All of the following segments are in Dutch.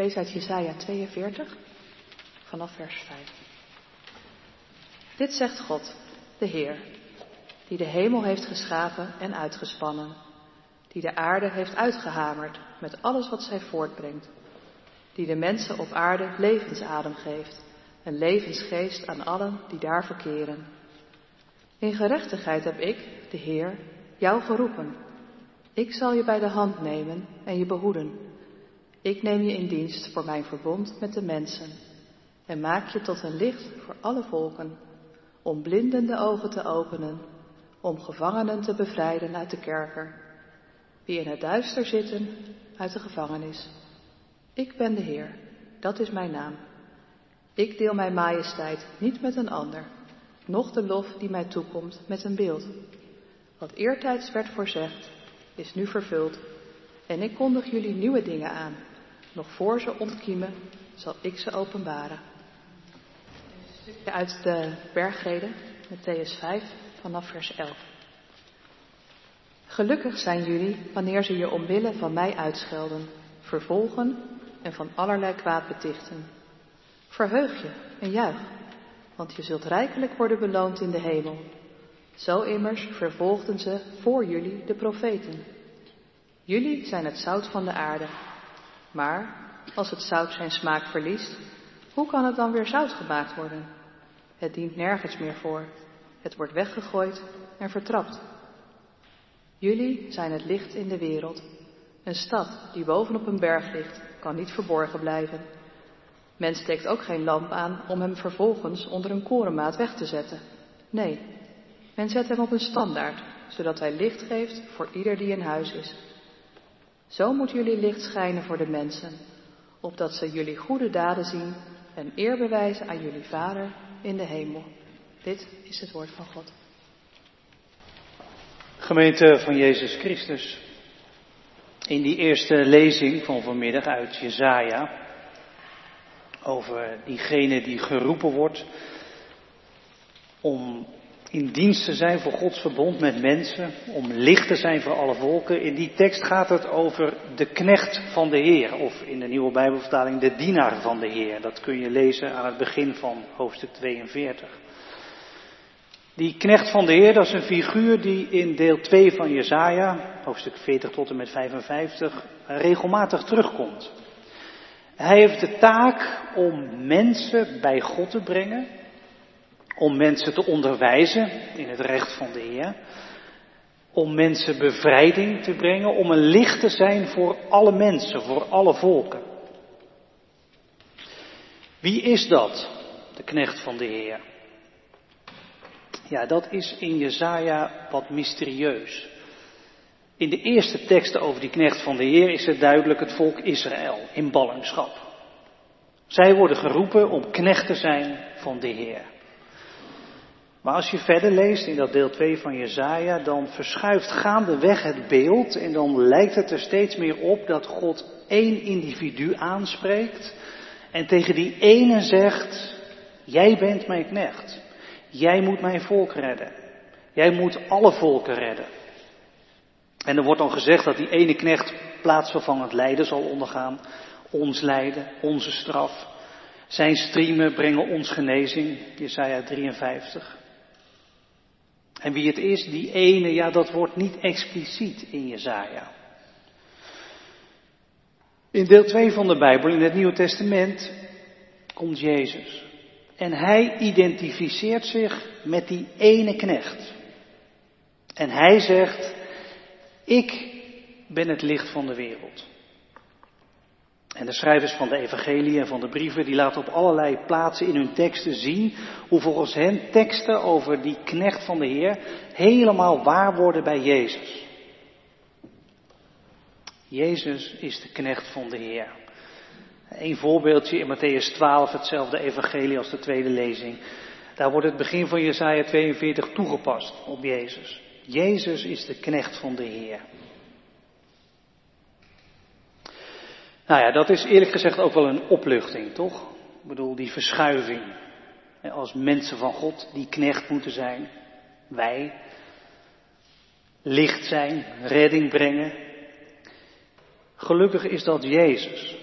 lees uit Jesaja 42 vanaf vers 5. Dit zegt God, de Heer, die de hemel heeft geschapen en uitgespannen, die de aarde heeft uitgehamerd met alles wat zij voortbrengt, die de mensen op aarde levensadem geeft, een levensgeest aan allen die daar verkeren. In gerechtigheid heb ik, de Heer, jou geroepen. Ik zal je bij de hand nemen en je behoeden. Ik neem je in dienst voor mijn verbond met de mensen en maak je tot een licht voor alle volken, om blinden de ogen te openen, om gevangenen te bevrijden uit de kerker, wie in het duister zitten uit de gevangenis. Ik ben de Heer, dat is mijn naam. Ik deel mijn majesteit niet met een ander, noch de lof die mij toekomt met een beeld. Wat eertijds werd voorzegd, is nu vervuld, en ik kondig jullie nieuwe dingen aan. Nog voor ze ontkiemen, zal ik ze openbaren. Een stukje uit de bergreden, Matthäus 5, vanaf vers 11. Gelukkig zijn jullie wanneer ze je omwille van mij uitschelden, vervolgen en van allerlei kwaad betichten. Verheug je en juich, want je zult rijkelijk worden beloond in de hemel. Zo immers vervolgden ze voor jullie de profeten. Jullie zijn het zout van de aarde. Maar als het zout zijn smaak verliest, hoe kan het dan weer zout gemaakt worden? Het dient nergens meer voor. Het wordt weggegooid en vertrapt. Jullie zijn het licht in de wereld. Een stad die bovenop een berg ligt, kan niet verborgen blijven. Men steekt ook geen lamp aan om hem vervolgens onder een korenmaat weg te zetten. Nee, men zet hem op een standaard, zodat hij licht geeft voor ieder die in huis is. Zo moet jullie licht schijnen voor de mensen, opdat ze jullie goede daden zien en eer bewijzen aan jullie Vader in de hemel. Dit is het woord van God. Gemeente van Jezus Christus. In die eerste lezing van vanmiddag uit Jezaja, over diegene die geroepen wordt om in dienst te zijn voor Gods verbond met mensen, om licht te zijn voor alle volken. In die tekst gaat het over de knecht van de Heer, of in de nieuwe Bijbelvertaling de dienaar van de Heer. Dat kun je lezen aan het begin van hoofdstuk 42. Die knecht van de Heer, dat is een figuur die in deel 2 van Jesaja, hoofdstuk 40 tot en met 55, regelmatig terugkomt. Hij heeft de taak om mensen bij God te brengen, om mensen te onderwijzen in het recht van de Heer, om mensen bevrijding te brengen, om een licht te zijn voor alle mensen, voor alle volken. Wie is dat, de knecht van de Heer? Ja, dat is in Jezaja wat mysterieus. In de eerste teksten over die knecht van de Heer is het duidelijk het volk Israël in ballingschap. Zij worden geroepen om knecht te zijn van de Heer. Maar als je verder leest in dat deel 2 van Jezaja, dan verschuift gaandeweg het beeld en dan lijkt het er steeds meer op dat God één individu aanspreekt en tegen die ene zegt, jij bent mijn knecht. Jij moet mijn volk redden. Jij moet alle volken redden. En er wordt dan gezegd dat die ene knecht plaatsvervangend lijden zal ondergaan. Ons lijden, onze straf. Zijn striemen brengen ons genezing. Jesaja 53. En wie het is, die ene, ja, dat wordt niet expliciet in Jesaja. In deel 2 van de Bijbel, in het Nieuwe Testament, komt Jezus. En hij identificeert zich met die ene knecht. En hij zegt, ik ben het licht van de wereld. En de schrijvers van de evangelie en van de brieven, die laten op allerlei plaatsen in hun teksten zien hoe volgens hen teksten over die knecht van de Heer helemaal waar worden bij Jezus. Jezus is de knecht van de Heer. Een voorbeeldje in Matthäus 12, hetzelfde evangelie als de tweede lezing. Daar wordt het begin van Jesaja 42 toegepast op Jezus. Jezus is de knecht van de Heer. Nou ja, dat is eerlijk gezegd ook wel een opluchting, toch? Ik bedoel, die verschuiving. Als mensen van God die knecht moeten zijn. Wij. Licht zijn, redding brengen. Gelukkig is dat Jezus.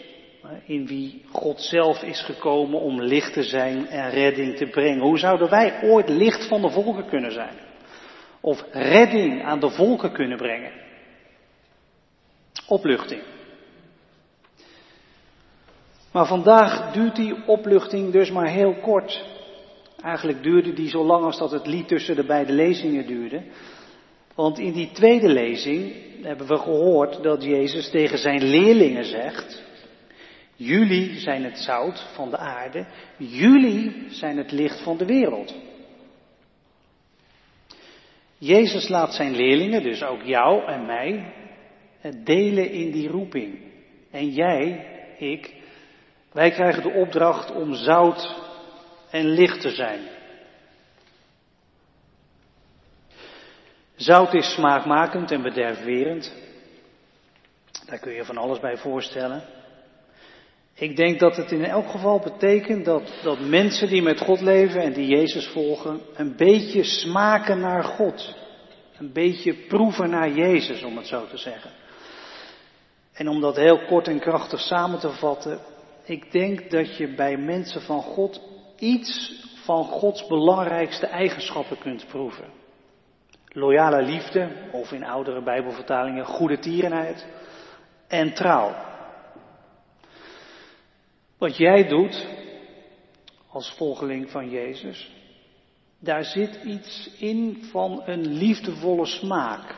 in wie God zelf is gekomen om licht te zijn en redding te brengen. Hoe zouden wij ooit licht van de volken kunnen zijn? Of redding aan de volken kunnen brengen? Opluchting. Maar vandaag duurt die opluchting dus maar heel kort. Eigenlijk duurde die zo lang als dat het lied tussen de beide lezingen duurde. Want in die tweede lezing hebben we gehoord dat Jezus tegen zijn leerlingen zegt, jullie zijn het zout van de aarde, jullie zijn het licht van de wereld. Jezus laat zijn leerlingen, dus ook jou en mij, delen in die roeping. En jij, ik, wij krijgen de opdracht om zout en licht te zijn. Zout is smaakmakend en bederfwerend. Daar kun je van alles bij voorstellen. Ik denk dat het in elk geval betekent dat, dat mensen die met God leven en die Jezus volgen, een beetje smaken naar God. Een beetje proeven naar Jezus, om het zo te zeggen. En om dat heel kort en krachtig samen te vatten, ik denk dat je bij mensen van God iets van Gods belangrijkste eigenschappen kunt proeven. Loyale liefde, of in oudere Bijbelvertalingen goede tierenheid en trouw. Wat jij doet als volgeling van Jezus, daar zit iets in van een liefdevolle smaak.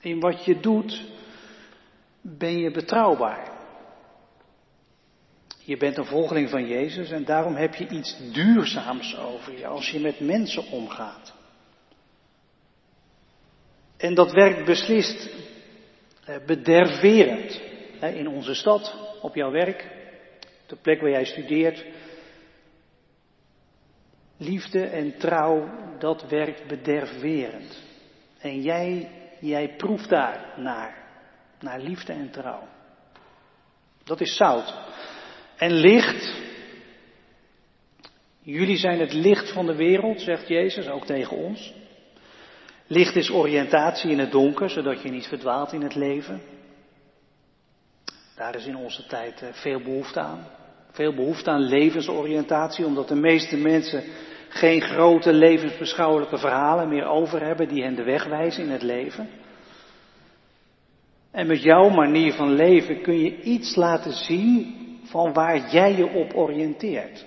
In wat je doet ben je betrouwbaar. Je bent een volgeling van Jezus en daarom heb je iets duurzaams over je als je met mensen omgaat. En dat werkt beslist eh, bederverend. In onze stad, op jouw werk, de plek waar jij studeert. Liefde en trouw, dat werkt bederverend. En jij, jij proeft daar naar. Naar liefde en trouw. Dat is zout. En licht. Jullie zijn het licht van de wereld, zegt Jezus, ook tegen ons. Licht is oriëntatie in het donker, zodat je niet verdwaalt in het leven. Daar is in onze tijd eh, veel behoefte aan. Veel behoefte aan levensoriëntatie, omdat de meeste mensen geen grote levensbeschouwelijke verhalen meer over hebben die hen de weg wijzen in het leven. En met jouw manier van leven kun je iets laten zien van waar jij je op oriënteert.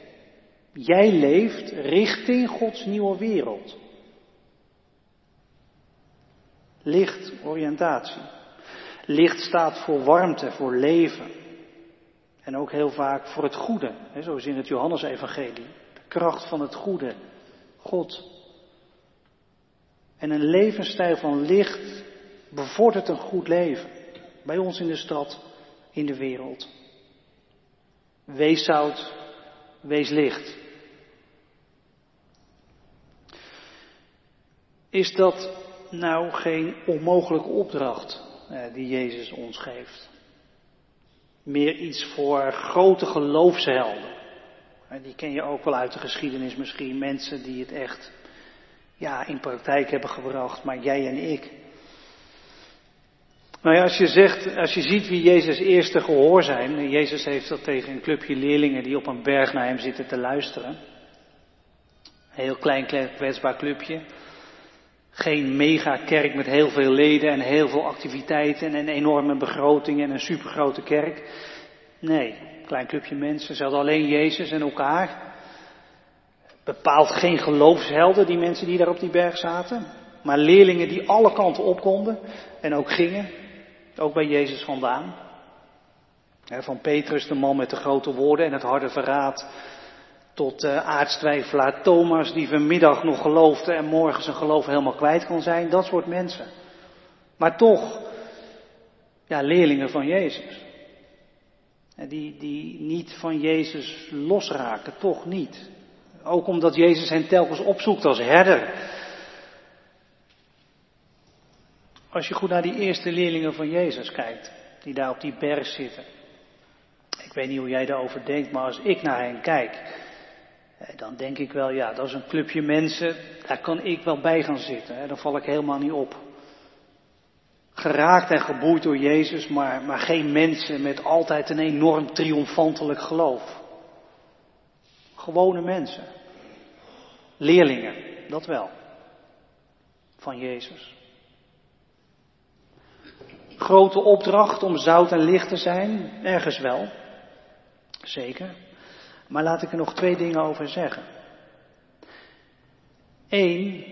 Jij leeft richting Gods nieuwe wereld. Licht, oriëntatie. Licht staat voor warmte, voor leven. En ook heel vaak voor het goede, zoals in het Johannesevangelie. De kracht van het goede, God. En een levensstijl van licht bevordert een goed leven. Bij ons in de stad, in de wereld. Wees zout, wees licht. Is dat nou geen onmogelijke opdracht eh, die Jezus ons geeft? Meer iets voor grote geloofshelden. Eh, die ken je ook wel uit de geschiedenis misschien. Mensen die het echt ja, in praktijk hebben gebracht, maar jij en ik. Nou ja, als je zegt, als je ziet wie Jezus' eerste gehoor zijn. Jezus heeft dat tegen een clubje leerlingen die op een berg naar hem zitten te luisteren. Een heel klein kwetsbaar clubje. Geen megakerk met heel veel leden en heel veel activiteiten en een enorme begroting en een supergrote kerk. Nee, klein clubje mensen. Ze hadden alleen Jezus en elkaar. Bepaald geen geloofshelden, die mensen die daar op die berg zaten. Maar leerlingen die alle kanten op konden en ook gingen. Ook bij Jezus vandaan. Van Petrus, de man met de grote woorden en het harde verraad, tot uh, aardstwijfelaar Thomas, die vanmiddag nog geloofde en morgen zijn geloof helemaal kwijt kon zijn. Dat soort mensen. Maar toch, ja, leerlingen van Jezus. Die, die niet van Jezus losraken, toch niet. Ook omdat Jezus hen telkens opzoekt als herder. Als je goed naar die eerste leerlingen van Jezus kijkt, die daar op die berg zitten. Ik weet niet hoe jij daarover denkt, maar als ik naar hen kijk, dan denk ik wel, ja, dat is een clubje mensen, daar kan ik wel bij gaan zitten. Dan val ik helemaal niet op. geraakt en geboeid door Jezus, maar, maar geen mensen met altijd een enorm triomfantelijk geloof. Gewone mensen. Leerlingen, dat wel. Van Jezus. Grote opdracht om zout en licht te zijn, ergens wel. Zeker. Maar laat ik er nog twee dingen over zeggen. Eén,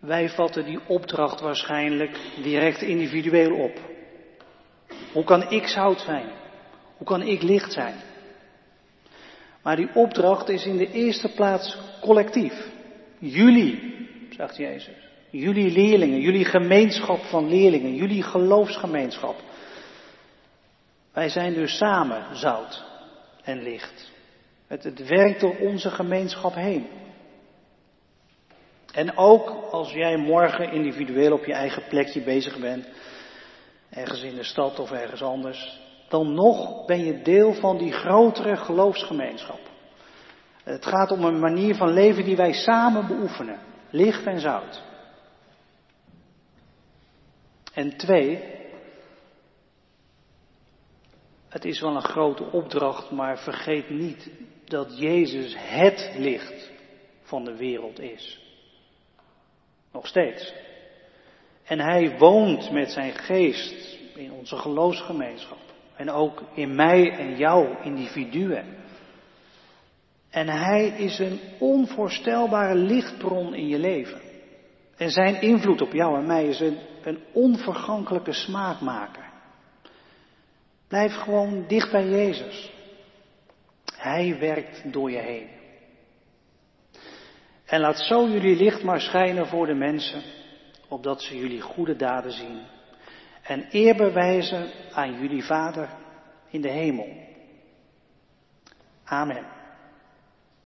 wij vatten die opdracht waarschijnlijk direct individueel op. Hoe kan ik zout zijn? Hoe kan ik licht zijn? Maar die opdracht is in de eerste plaats collectief. Jullie, zegt Jezus. Jullie leerlingen, jullie gemeenschap van leerlingen, jullie geloofsgemeenschap. Wij zijn dus samen zout en licht. Het, het werkt door onze gemeenschap heen. En ook als jij morgen individueel op je eigen plekje bezig bent, ergens in de stad of ergens anders, dan nog ben je deel van die grotere geloofsgemeenschap. Het gaat om een manier van leven die wij samen beoefenen, licht en zout. En twee, het is wel een grote opdracht, maar vergeet niet dat Jezus het licht van de wereld is. Nog steeds. En hij woont met zijn geest in onze geloofsgemeenschap. En ook in mij en jou, individuen. En hij is een onvoorstelbare lichtbron in je leven. En zijn invloed op jou en mij is een, een onvergankelijke smaakmaker. Blijf gewoon dicht bij Jezus. Hij werkt door je heen. En laat zo jullie licht maar schijnen voor de mensen, opdat ze jullie goede daden zien. En eer bewijzen aan jullie Vader in de hemel. Amen.